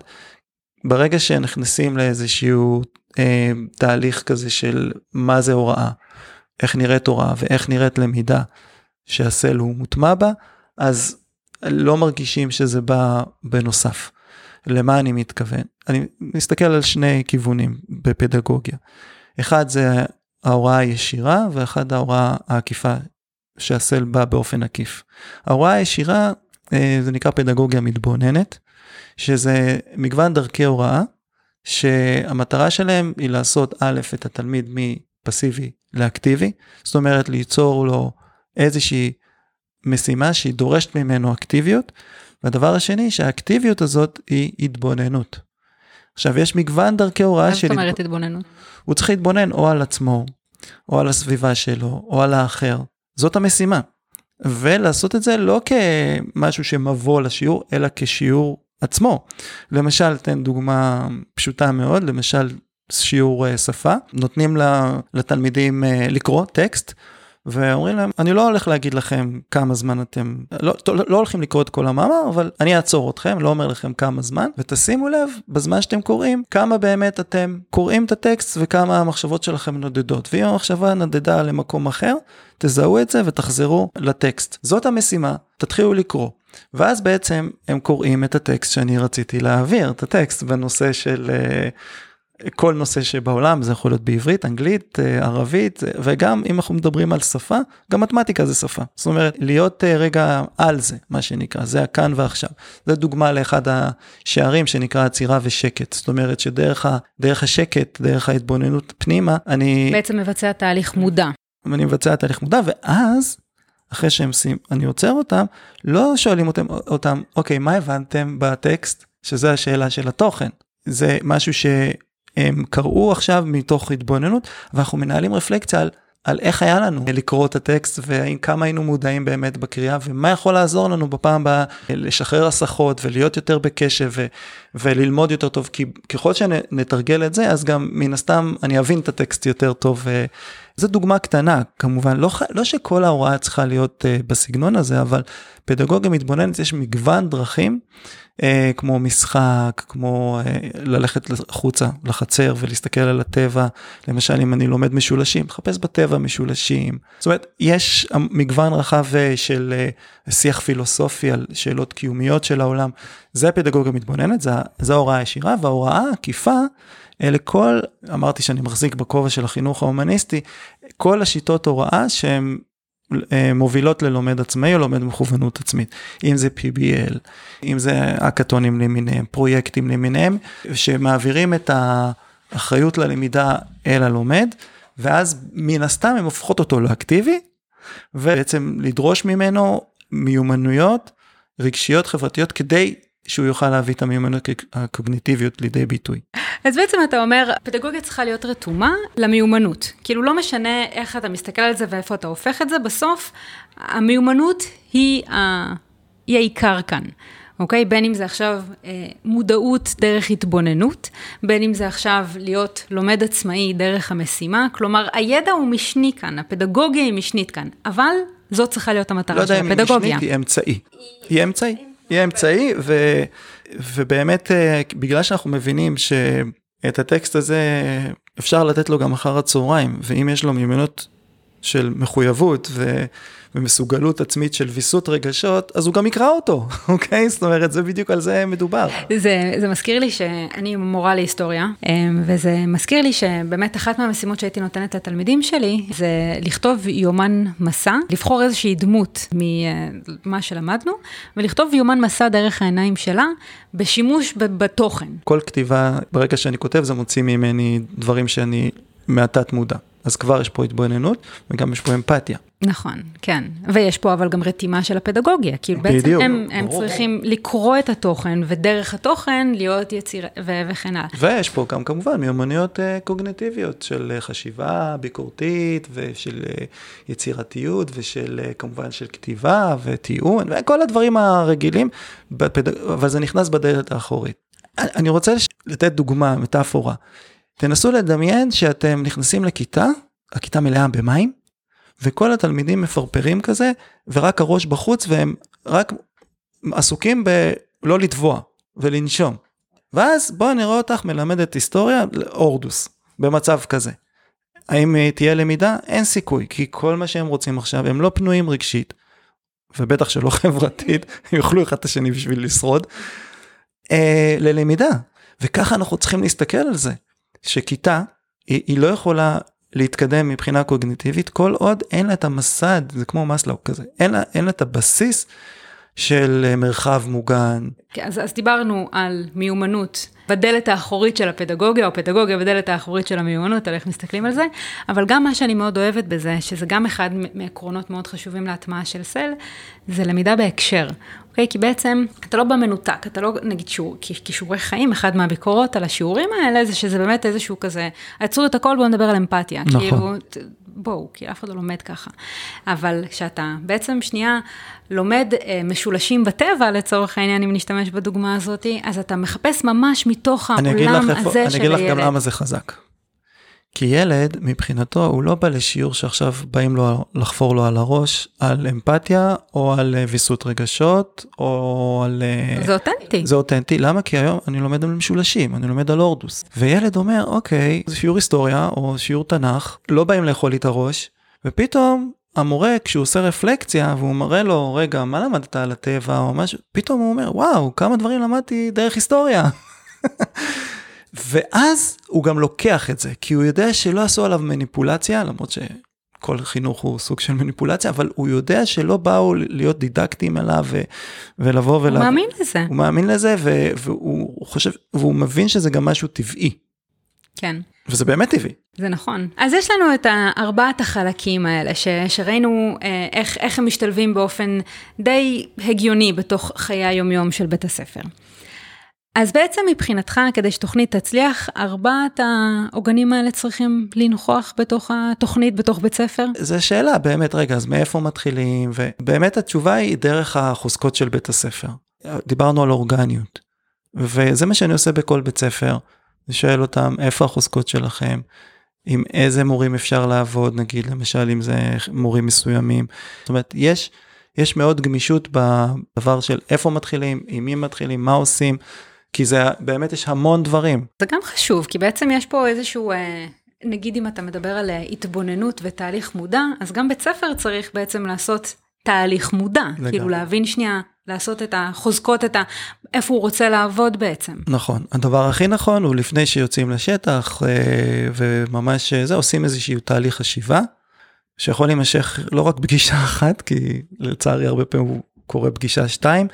ברגע שנכנסים לאיזשהו אה, תהליך כזה של מה זה הוראה, איך נראית הוראה ואיך נראית למידה, שהסל הוא מוטמע בה, אז לא מרגישים שזה בא בנוסף. למה אני מתכוון? אני מסתכל על שני כיוונים בפדגוגיה. אחד זה ההוראה הישירה ואחד ההוראה העקיפה שהסל בא באופן עקיף. ההוראה הישירה אה, זה נקרא פדגוגיה מתבוננת, שזה מגוון דרכי הוראה, שהמטרה שלהם היא לעשות א', את התלמיד מפסיבי לאקטיבי, זאת אומרת ליצור לו איזושהי משימה שהיא דורשת ממנו אקטיביות, והדבר השני שהאקטיביות הזאת היא התבוננות. עכשיו יש מגוון דרכי הוראה של... מה זאת אומרת התבוננות? הוא צריך להתבונן או על עצמו, או על הסביבה שלו, או על האחר. זאת המשימה. ולעשות את זה לא כמשהו שמבוא לשיעור, אלא כשיעור עצמו. למשל, תן דוגמה פשוטה מאוד, למשל שיעור אה, שפה, נותנים לתלמידים אה, לקרוא טקסט, ואומרים להם, אני לא הולך להגיד לכם כמה זמן אתם, לא, לא, לא הולכים לקרוא את כל המאמר, אבל אני אעצור אתכם, לא אומר לכם כמה זמן, ותשימו לב, בזמן שאתם קוראים, כמה באמת אתם קוראים את הטקסט וכמה המחשבות שלכם נודדות. ואם המחשבה נדדה למקום אחר, תזהו את זה ותחזרו לטקסט. זאת המשימה, תתחילו לקרוא. ואז בעצם הם קוראים את הטקסט שאני רציתי להעביר, את הטקסט בנושא של uh, כל נושא שבעולם, זה יכול להיות בעברית, אנגלית, אה, ערבית, וגם אם אנחנו מדברים על שפה, גם מתמטיקה זה שפה. זאת אומרת, להיות אה, רגע על זה, מה שנקרא, זה הכאן ועכשיו. זה דוגמה לאחד השערים שנקרא עצירה ושקט. זאת אומרת שדרך ה, השקט, דרך ההתבוננות פנימה, אני... בעצם מבצע תהליך מודע. אני מבצע תהליך מודע, ואז, אחרי שהם שים, אני עוצר אותם, לא שואלים אותם, אותם, אוקיי, מה הבנתם בטקסט? שזה השאלה של התוכן. זה משהו ש... הם קראו עכשיו מתוך התבוננות, ואנחנו מנהלים רפלקציה על, על איך היה לנו לקרוא את הטקסט, וכמה היינו מודעים באמת בקריאה, ומה יכול לעזור לנו בפעם הבאה לשחרר הסחות ולהיות יותר בקשב ו, וללמוד יותר טוב, כי ככל שנתרגל את זה, אז גם מן הסתם אני אבין את הטקסט יותר טוב. זו דוגמה קטנה, כמובן, לא, לא שכל ההוראה צריכה להיות uh, בסגנון הזה, אבל פדגוגיה מתבוננת, יש מגוון דרכים אה, כמו משחק, כמו אה, ללכת החוצה לחצר ולהסתכל על הטבע, למשל אם אני לומד משולשים, לחפש בטבע משולשים. זאת אומרת, יש מגוון רחב אה, של אה, שיח פילוסופי על שאלות קיומיות של העולם, זה פדגוגיה מתבוננת, זה, זה ההוראה הישירה, וההוראה העקיפה, אלה כל, אמרתי שאני מחזיק בכובע של החינוך ההומניסטי, כל השיטות הוראה שהן אה, מובילות ללומד עצמאי או לומד מכוונות עצמית, אם זה PBL, אם זה אקתונים למיניהם, פרויקטים למיניהם, שמעבירים את האחריות ללמידה אל הלומד, ואז מן הסתם הם הופכות אותו לאקטיבי, ובעצם לדרוש ממנו מיומנויות רגשיות חברתיות כדי שהוא יוכל להביא את המיומנות הקוגניטיביות לידי ביטוי. אז בעצם אתה אומר, פדגוגיה צריכה להיות רתומה למיומנות. כאילו לא משנה איך אתה מסתכל על זה ואיפה אתה הופך את זה, בסוף המיומנות היא, ה... היא העיקר כאן. אוקיי? בין אם זה עכשיו אה, מודעות דרך התבוננות, בין אם זה עכשיו להיות לומד עצמאי דרך המשימה, כלומר הידע הוא משני כאן, הפדגוגיה היא משנית כאן, אבל זאת צריכה להיות המטרה לא של יודע אם היא הפדגוגיה. משנית, היא אמצעי. היא אמצעי. היא אמצעי, ו, ובאמת, אה, בגלל שאנחנו מבינים שאת הטקסט הזה אפשר לתת לו גם אחר הצהריים, ואם יש לו מיומנות של מחויבות ו, ומסוגלות עצמית של ויסות רגשות, אז הוא גם יקרא אותו, <laughs> אוקיי? זאת אומרת, זה בדיוק על זה מדובר. זה, זה מזכיר לי שאני מורה להיסטוריה, אמ, וזה מזכיר לי שבאמת אחת מהמשימות שהייתי נותנת לתלמידים שלי, זה לכתוב יומן מסע, לבחור איזושהי דמות ממה שלמדנו, ולכתוב יומן מסע דרך העיניים שלה, בשימוש בתוכן. כל כתיבה, ברגע שאני כותב, זה מוציא ממני דברים שאני מהתת מודע. אז כבר יש פה התבוננות וגם יש פה אמפתיה. נכון, כן. ויש פה אבל גם רתימה של הפדגוגיה, כאילו בעצם בדיוק, הם, הם ברור. צריכים לקרוא את התוכן, ודרך התוכן להיות יציר... ו- וכן הלאה. ויש פה גם כמובן מיומנויות אה, קוגנטיביות של אה, חשיבה ביקורתית ושל אה, יצירתיות ושל אה, כמובן של כתיבה וטיעון וכל הדברים הרגילים, בפד... אבל זה נכנס בדלת האחורית. אני- רוצה לתת דוגמה, מטאפורה. תנסו לדמיין שאתם נכנסים לכיתה, הכיתה מלאה במים, וכל התלמידים מפרפרים כזה, ורק הראש בחוץ והם רק עסוקים בלא לטבוע ולנשום. ואז בואו נראה אותך מלמדת היסטוריה להורדוס, במצב כזה. האם תהיה למידה? אין סיכוי, כי כל מה שהם רוצים עכשיו, הם לא פנויים רגשית, ובטח שלא <laughs> חברתית, הם יאכלו אחד את השני בשביל לשרוד, אה, ללמידה. וככה אנחנו צריכים להסתכל על זה, שכיתה, היא, היא לא יכולה להתקדם מבחינה קוגניטיבית כל עוד אין לה את המסד, זה כמו מסלאו כזה, אין לה, אין לה את הבסיס של אה, מרחב מוגן, כן, אז, אז דיברנו על מיומנות בדלת האחורית של הפדגוגיה, או פדגוגיה בדלת האחורית של המיומנות, על איך מסתכלים על זה, אבל גם מה שאני מאוד אוהבת בזה, שזה גם אחד מעקרונות מאוד חשובים להטמעה של סל, זה למידה בהקשר, אוקיי? כי בעצם אתה לא במנותק, אתה לא, נגיד שיעור, כישורי חיים, אחד מהביקורות על השיעורים האלה, זה שזה באמת איזשהו כזה, עצרו את הכל, בואו נדבר על אמפתיה. נכון. כאילו, בואו, כי אף אחד לא לומד ככה. אבל כשאתה בעצם שנייה לומד אה, משולשים בטבע, לצורך העניין, אם נשתמש בדוגמה הזאת, אז אתה מחפש ממש מתוך העולם לך איפה, הזה אני של אגיד לך הילד. גם למה זה חזק. כי ילד, מבחינתו, הוא לא בא לשיעור שעכשיו באים לו לחפור לו על הראש, על אמפתיה, או על אה, ויסות רגשות, או על... אה, זה אותנטי. זה אותנטי, למה? כי היום אני לומד על משולשים, אני לומד על הורדוס. וילד אומר, אוקיי, זה שיעור היסטוריה או שיעור תנ"ך, לא באים לאכול לי את הראש, ופתאום המורה, כשהוא עושה רפלקציה, והוא מראה לו, רגע, מה למדת על הטבע או משהו, פתאום הוא אומר, וואו, כמה דברים למדתי דרך היסטוריה. <laughs> ואז הוא גם לוקח את זה, כי הוא יודע שלא עשו עליו מניפולציה, למרות שכל חינוך הוא סוג של מניפולציה, אבל הוא יודע שלא באו להיות דידקטיים עליו ו- ולבוא הוא ולבוא. מאמין לזה. הוא מאמין לזה ו- והוא חושב, והוא מבין שזה גם משהו טבעי, כן. וזה באמת טבעי. זה נכון. אז יש לנו את ארבעת החלקים האלה, ש, שראינו אה, איך, איך הם משתלבים באופן די הגיוני בתוך חיי היומיום של בית הספר. אז בעצם מבחינתך, כדי שתוכנית תצליח, ארבעת העוגנים האלה צריכים לנכוח בתוך התוכנית, בתוך בית ספר? זו שאלה באמת, רגע, אז מאיפה מתחילים? ובאמת התשובה היא דרך החוזקות של בית הספר. דיברנו על אורגניות, וזה מה שאני עושה בכל בית ספר. אני שואל אותם, איפה החוזקות שלכם? עם איזה מורים אפשר לעבוד, נגיד, למשל, אם זה מורים מסוימים. זאת אומרת, יש, יש מאוד גמישות בדבר של איפה מתחילים, עם מי מתחילים, מה עושים, כי זה באמת יש המון דברים. זה גם חשוב, כי בעצם יש פה איזשהו, אה, נגיד אם אתה מדבר על אה, התבוננות ותהליך מודע, אז גם בית ספר צריך בעצם לעשות תהליך מודע. לגמרי. כאילו להבין שנייה, לעשות את החוזקות, את ה... איפה הוא רוצה לעבוד בעצם. נכון, הדבר הכי נכון הוא לפני שיוצאים לשטח אה, וממש זה, עושים איזשהו תהליך חשיבה, שיכול להימשך לא רק פגישה אחת, כי לצערי הרבה פעמים הוא קורה פגישה שתיים,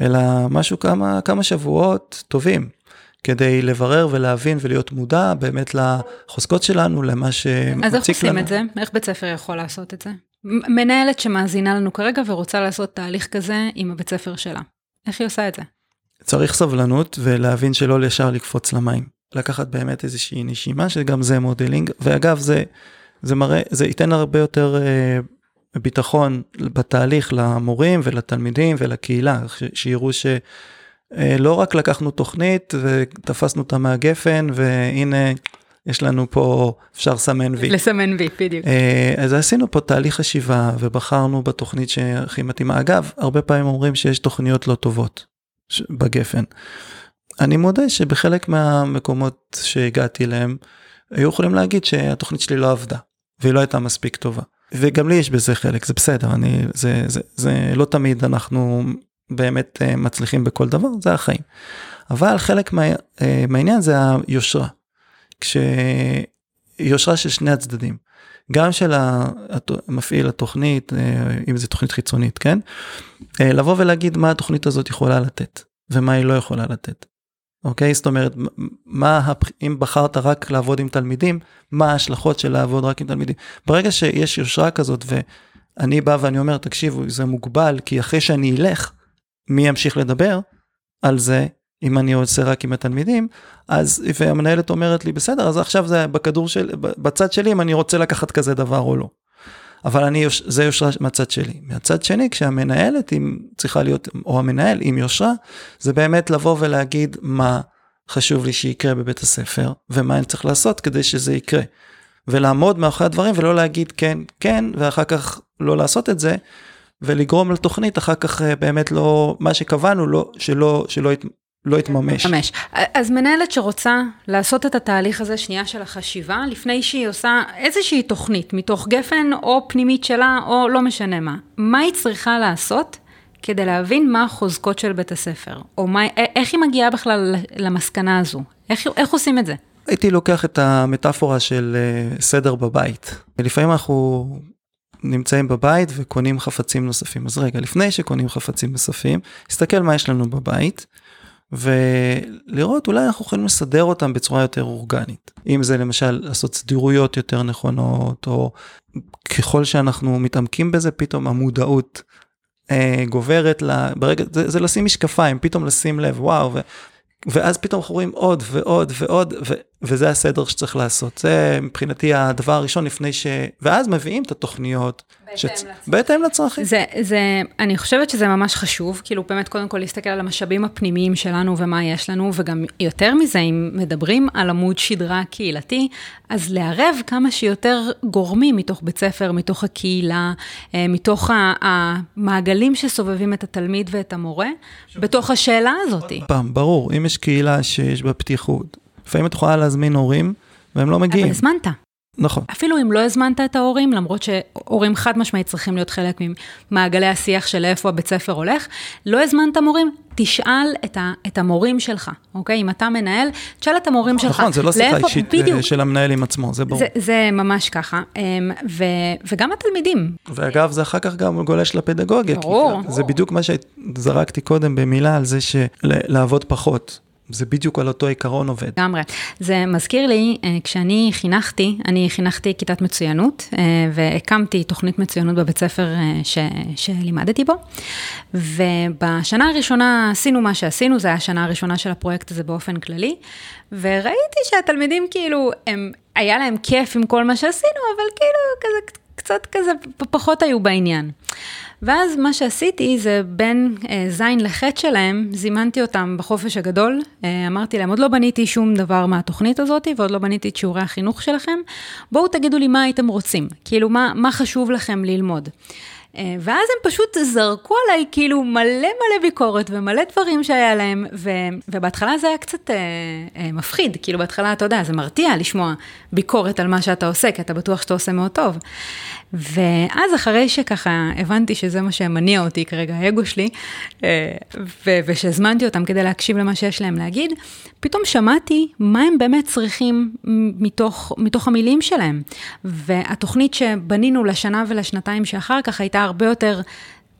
אלא משהו כמה, כמה שבועות טובים, כדי לברר ולהבין ולהיות מודע באמת לחוזקות שלנו, למה שמציק לנו. אז איך עושים את זה? איך בית ספר יכול לעשות את זה? מנהלת שמאזינה לנו כרגע ורוצה לעשות תהליך כזה עם הבית ספר שלה. איך היא עושה את זה? צריך סבלנות ולהבין שלא ישר לקפוץ למים. לקחת באמת איזושהי נשימה, שגם זה modeling, ואגב, זה, זה מראה, זה ייתן הרבה יותר אה, ביטחון בתהליך למורים ולתלמידים ולקהילה, ש- שיראו שלא רק לקחנו תוכנית ותפסנו אותה מהגפן והנה יש לנו פה, אפשר לסמן וי. לסמן וי, בדיוק. אה, אז עשינו פה תהליך חשיבה ובחרנו בתוכנית שהכי מתאימה. אגב, הרבה פעמים אומרים שיש תוכניות לא טובות בגפן. אני מודה שבחלק מהמקומות שהגעתי אליהם, היו יכולים להגיד שהתוכנית שלי לא עבדה, והיא לא הייתה מספיק טובה. וגם לי יש בזה חלק, זה בסדר, אני, זה, זה, זה לא תמיד אנחנו באמת אה, מצליחים בכל דבר, זה החיים. אבל חלק מה, אה, מהעניין זה היושרה. כשיושרה של שני הצדדים. גם של המפעיל התוכנית, אה, אם זו תוכנית חיצונית, כן? לבוא ולהגיד מה התוכנית הזאת יכולה לתת, ומה היא לא יכולה לתת. אוקיי? זאת אומרת, מה, אם בחרת רק לעבוד עם תלמידים, מה ההשלכות של לעבוד רק עם תלמידים. ברגע שיש יושרה כזאת ואני בא ואני אומר, תקשיבו, זה מוגבל, כי אחרי שאני אלך, מי ימשיך לדבר על זה, אם אני עושה רק עם התלמידים, אז, והמנהלת אומרת לי, בסדר, אז עכשיו זה בכדור של, בצד שלי, אם אני רוצה לקחת כזה דבר או לא. אבל אני, זה יושרה מהצד שלי. מהצד שני, כשהמנהלת אם צריכה להיות, או המנהל עם יושרה, זה באמת לבוא ולהגיד מה חשוב לי שיקרה בבית הספר, ומה אני צריך לעשות כדי שזה יקרה. ולעמוד מאחורי הדברים ולא להגיד כן, כן, ואחר כך לא לעשות את זה, ולגרום לתוכנית אחר כך באמת לא, מה שקבענו, לא, שלא, שלא לא יתממש. ממש. אז מנהלת שרוצה לעשות את התהליך הזה שנייה של החשיבה, לפני שהיא עושה איזושהי תוכנית מתוך גפן או פנימית שלה או לא משנה מה, מה היא צריכה לעשות כדי להבין מה החוזקות של בית הספר, או מה, איך היא מגיעה בכלל למסקנה הזו, איך, איך עושים את זה? הייתי לוקח את המטאפורה של סדר בבית. לפעמים אנחנו נמצאים בבית וקונים חפצים נוספים. אז רגע, לפני שקונים חפצים נוספים, תסתכל מה יש לנו בבית. ולראות אולי אנחנו יכולים לסדר אותם בצורה יותר אורגנית. אם זה למשל לעשות סדירויות יותר נכונות, או ככל שאנחנו מתעמקים בזה, פתאום המודעות אה, גוברת, לה, ברגע, זה, זה לשים משקפיים, פתאום לשים לב, וואו, ו, ואז פתאום אנחנו רואים עוד ועוד ועוד, ו, וזה הסדר שצריך לעשות. זה מבחינתי הדבר הראשון לפני ש... ואז מביאים את התוכניות. בהתאם לצרכים. זה, זה, אני חושבת שזה ממש חשוב, כאילו באמת קודם כל להסתכל על המשאבים הפנימיים שלנו ומה יש לנו, וגם יותר מזה, אם מדברים על עמוד שדרה קהילתי, אז לערב כמה שיותר גורמים מתוך בית ספר, מתוך הקהילה, מתוך המעגלים שסובבים את התלמיד ואת המורה, בתוך השאלה הזאת. פעם, ברור, אם יש קהילה שיש בה פתיחות, לפעמים את יכולה להזמין הורים, והם לא מגיעים. אבל הזמנת. נכון. אפילו אם לא הזמנת את ההורים, למרות שהורים חד משמעית צריכים להיות חלק ממעגלי השיח של איפה הבית ספר הולך, לא הזמנת מורים, תשאל את, ה, את המורים שלך, אוקיי? אם אתה מנהל, תשאל את המורים נכון, שלך. נכון, זה לא שיחה אישית בדיוק. של המנהל עם עצמו, זה ברור. זה, זה ממש ככה, ו, וגם התלמידים. ואגב, זה אחר כך גם גולש לפדגוגיה. ברור. זה בדיוק מה שזרקתי קודם במילה על זה שלעבוד פחות. זה בדיוק על אותו עיקרון עובד. לגמרי. זה מזכיר לי, כשאני חינכתי, אני חינכתי כיתת מצוינות, והקמתי תוכנית מצוינות בבית ספר ש, שלימדתי בו, ובשנה הראשונה עשינו מה שעשינו, זו הייתה השנה הראשונה של הפרויקט הזה באופן כללי, וראיתי שהתלמידים כאילו, הם, היה להם כיף עם כל מה שעשינו, אבל כאילו כזה, קצת כזה פחות היו בעניין. ואז מה שעשיתי זה בין אה, זין לחטא שלהם, זימנתי אותם בחופש הגדול, אה, אמרתי להם, עוד לא בניתי שום דבר מהתוכנית הזאת, ועוד לא בניתי את שיעורי החינוך שלכם, בואו תגידו לי מה הייתם רוצים, כאילו מה, מה חשוב לכם ללמוד. אה, ואז הם פשוט זרקו עליי כאילו מלא מלא ביקורת ומלא דברים שהיה להם, ו, ובהתחלה זה היה קצת אה, אה, מפחיד, כאילו בהתחלה, אתה יודע, זה מרתיע לשמוע ביקורת על מה שאתה עושה, כי אתה בטוח שאתה עושה מאוד טוב. ואז אחרי שככה הבנתי שזה מה שמניע אותי כרגע, האגו שלי, ו- ושהזמנתי אותם כדי להקשיב למה שיש להם להגיד, פתאום שמעתי מה הם באמת צריכים מתוך, מתוך המילים שלהם. והתוכנית שבנינו לשנה ולשנתיים שאחר כך הייתה הרבה יותר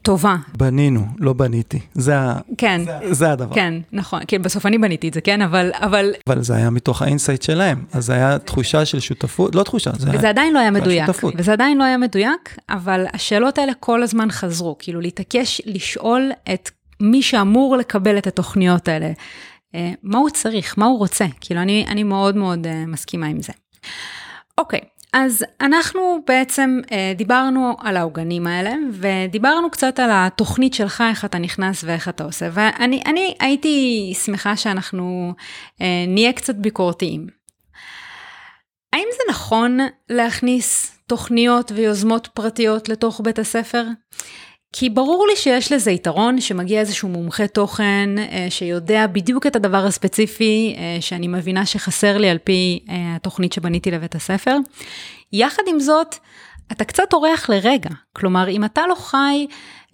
טובה. בנינו, לא בניתי. זה, כן, זה, זה הדבר. כן, נכון. כי בסוף אני בניתי את זה, כן? אבל... אבל, אבל זה היה מתוך ה insight שלהם. אז זה היה תחושה של שותפות, לא תחושה, זה וזה היה... עדיין לא היה מדויק. שותפות. וזה עדיין לא היה מדויק, אבל השאלות האלה כל הזמן חזרו. כאילו, להתעקש לשאול את מי שאמור לקבל את התוכניות האלה. מה הוא צריך, מה הוא רוצה. כאילו, אני, אני מאוד מאוד מסכימה עם זה. אוקיי, אז אנחנו בעצם אה, דיברנו על העוגנים האלה, ודיברנו קצת על התוכנית שלך, איך אתה נכנס ואיך אתה עושה, ואני אני הייתי שמחה שאנחנו אה, נהיה קצת ביקורתיים. האם זה נכון להכניס תוכניות ויוזמות פרטיות לתוך בית הספר? כי ברור לי שיש לזה יתרון שמגיע איזשהו מומחה תוכן אה, שיודע בדיוק את הדבר הספציפי אה, שאני מבינה שחסר לי על פי אה, התוכנית שבניתי לבית הספר. יחד עם זאת, אתה קצת אורח לרגע, כלומר אם אתה לא חי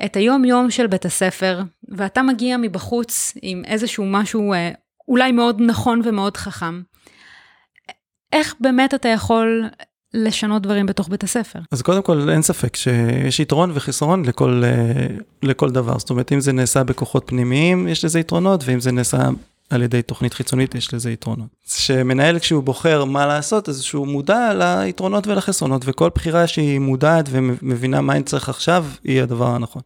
את היום יום של בית הספר ואתה מגיע מבחוץ עם איזשהו משהו אולי מאוד נכון ומאוד חכם, איך באמת אתה יכול לשנות דברים בתוך בית הספר. אז קודם כל אין ספק שיש יתרון וחיסרון לכל, אה, לכל דבר, זאת אומרת אם זה נעשה בכוחות פנימיים יש לזה יתרונות ואם זה נעשה על ידי תוכנית חיצונית יש לזה יתרונות. שמנהל כשהוא בוחר מה לעשות אז שהוא מודע ליתרונות ולחסרונות וכל בחירה שהיא מודעת ומבינה מה אני צריך עכשיו היא הדבר הנכון.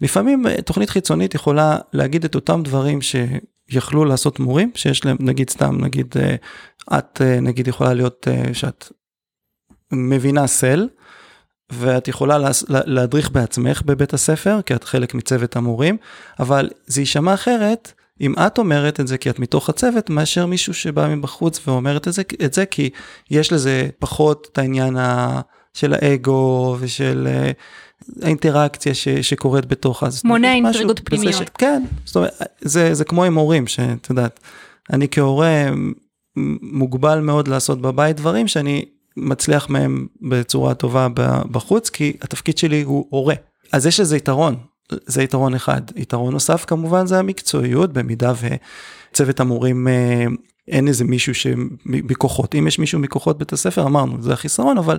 לפעמים אה, תוכנית חיצונית יכולה להגיד את אותם דברים שיכלו לעשות מורים שיש להם נגיד סתם נגיד אה, את נגיד יכולה להיות שאת מבינה סל, ואת יכולה להדריך בעצמך בבית הספר, כי את חלק מצוות המורים, אבל זה יישמע אחרת אם את אומרת את זה כי את מתוך הצוות, מאשר מישהו שבא מבחוץ ואומרת את זה, את זה כי יש לזה פחות את העניין ה, של האגו ושל אה, האינטראקציה ש, שקורית בתוך אז. מונע אינטריגות פנימיות. ש, כן, זאת אומרת, זה, זה כמו עם הורים, שאת יודעת, אני כהורה מוגבל מאוד לעשות בבית דברים שאני מצליח מהם בצורה טובה בחוץ, כי התפקיד שלי הוא הורה. אז יש לזה יתרון, זה יתרון אחד. יתרון נוסף כמובן זה המקצועיות, במידה וצוות המורים אה, אין איזה מישהו שמכוחות, אם יש מישהו מכוחות בית הספר אמרנו זה החיסרון אבל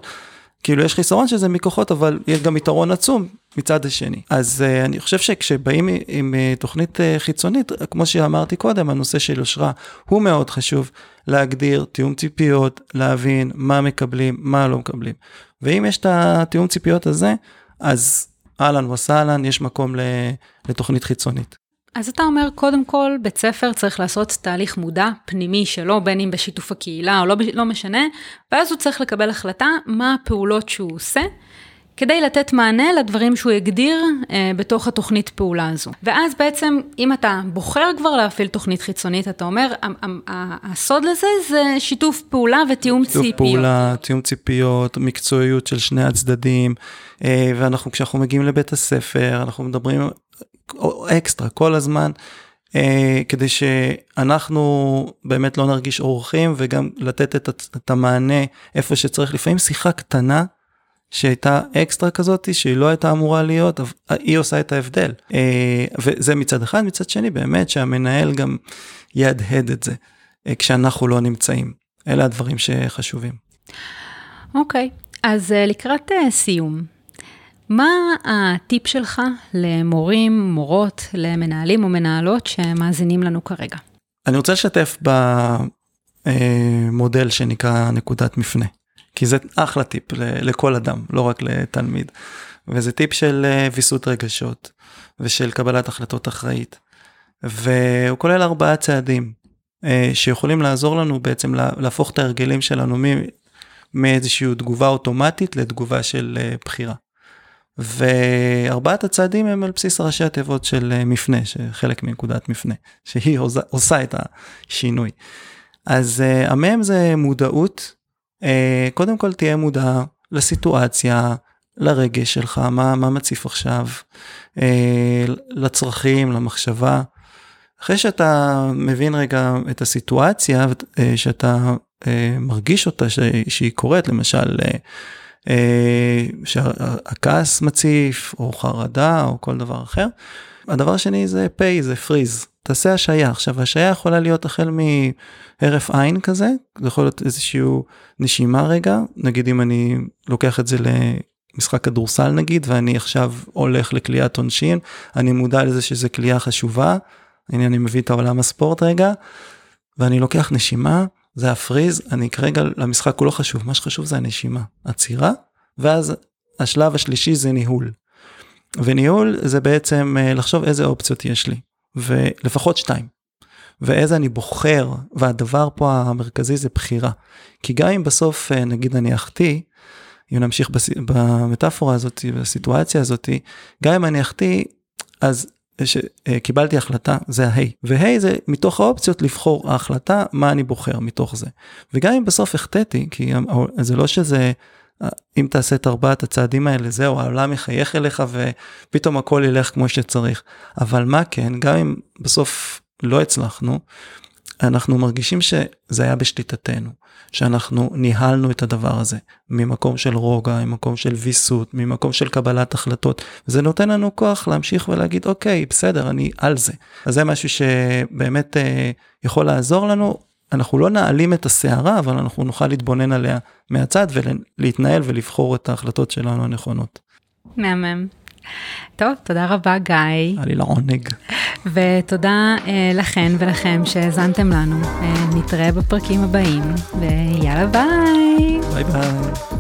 כאילו יש חיסרון שזה מכוחות אבל יש גם יתרון עצום מצד השני אז uh, אני חושב שכשבאים עם uh, תוכנית uh, חיצונית כמו שאמרתי קודם הנושא של יושרה הוא מאוד חשוב להגדיר תיאום ציפיות להבין מה מקבלים מה לא מקבלים ואם יש את התיאום ציפיות הזה אז אהלן וסהלן יש מקום לתוכנית חיצונית. אז אתה אומר, קודם כל, בית ספר צריך לעשות תהליך מודע, פנימי שלו, בין אם בשיתוף הקהילה או לא, לא משנה, ואז הוא צריך לקבל החלטה מה הפעולות שהוא עושה. כדי לתת מענה לדברים שהוא הגדיר אה, בתוך התוכנית פעולה הזו. ואז בעצם, אם אתה בוחר כבר להפעיל תוכנית חיצונית, אתה אומר, הסוד לזה זה שיתוף פעולה ותיאום שיתוף ציפיות. שיתוף פעולה, תיאום ציפיות, מקצועיות של שני הצדדים, אה, ואנחנו, כשאנחנו מגיעים לבית הספר, אנחנו מדברים אקסטרה כל הזמן. Uh, כדי שאנחנו באמת לא נרגיש אורחים וגם לתת את, את המענה איפה שצריך לפעמים שיחה קטנה שהייתה אקסטרה כזאת שהיא לא הייתה אמורה להיות היא עושה את ההבדל uh, וזה מצד אחד מצד שני באמת שהמנהל גם יהדהד את זה uh, כשאנחנו לא נמצאים אלה הדברים שחשובים. אוקיי okay. אז uh, לקראת סיום מה הטיפ שלך למורים, מורות, למנהלים או מנהלות שמאזינים לנו כרגע? אני רוצה לשתף במודל שנקרא נקודת מפנה, כי זה אחלה טיפ לכל אדם, לא רק לתלמיד. וזה טיפ של אה, ויסות רגשות ושל קבלת החלטות אחראית. והוא כולל ארבעה צעדים אה, שיכולים לעזור לנו בעצם להפוך את ההרגלים שלנו מאיזושהי תגובה אוטומטית לתגובה של אה, בחירה. וארבעת הצעדים הם על בסיס ראשי התיבות של מפנה, שחלק מנקודת מפנה, שהיא עושה, את השינוי. אז המם זה מודעות, קודם כל תהיה מודע לסיטואציה, לרגש שלך, מה, מה מציף עכשיו, uh, לצרכים, למחשבה. אחרי שאתה מבין רגע את הסיטואציה, uh, שאתה מרגיש אותה, שהיא קורית, למשל, אה, שהכעס מציף, או חרדה, או כל דבר אחר. הדבר השני זה pay, זה freeze, תעשה השעיה. עכשיו, השעיה יכולה להיות החל מהרף עין כזה, זה יכול להיות איזושהי נשימה רגע, נגיד אם אני לוקח את זה למשחק כדורסל נגיד, ואני עכשיו הולך לקליעת עונשין, אני מודע לזה שזה קליעה חשובה, הנה אני מביא את העולם הספורט רגע, ואני לוקח נשימה, זה הפריז, אני כרגע למשחק הוא לא חשוב, מה שחשוב זה הנשימה, עצירה, ואז השלב השלישי זה ניהול. וניהול זה בעצם אה, לחשוב איזה אופציות יש לי, ולפחות שתיים. ואיזה אני בוחר, והדבר פה המרכזי זה בחירה. כי גם אם בסוף, אה, נגיד אני אחטיא, אם נמשיך בס... במטאפורה הזאת, בסיטואציה הזאת, גם אם אני אחטיא, אז שקיבלתי החלטה זה ההי והי זה מתוך האופציות לבחור ההחלטה מה אני בוחר מתוך זה וגם אם בסוף החטאתי כי זה לא שזה אם תעשה את ארבעת הצעדים האלה זהו העולם יחייך אליך ופתאום הכל ילך כמו שצריך. אבל מה כן גם אם בסוף לא הצלחנו אנחנו מרגישים שזה היה בשליטתנו, שאנחנו ניהלנו את הדבר הזה ממקום של רוגע, ממקום של ויסות, ממקום של קבלת החלטות, וזה נותן לנו כוח להמשיך ולהגיד אוקיי בסדר אני על זה. אז זה משהו שבאמת אה, יכול לעזור לנו, אנחנו לא נעלים את הסערה אבל אנחנו נוכל להתבונן עליה מהצד ולהתנהל ולבחור את ההחלטות שלנו הנכונות. מהמם. טוב, תודה רבה גיא. היה לי לעונג. ותודה אה, לכן ולכם שהאזנתם לנו. אה, נתראה בפרקים הבאים, ויאללה ביי. ביי ביי.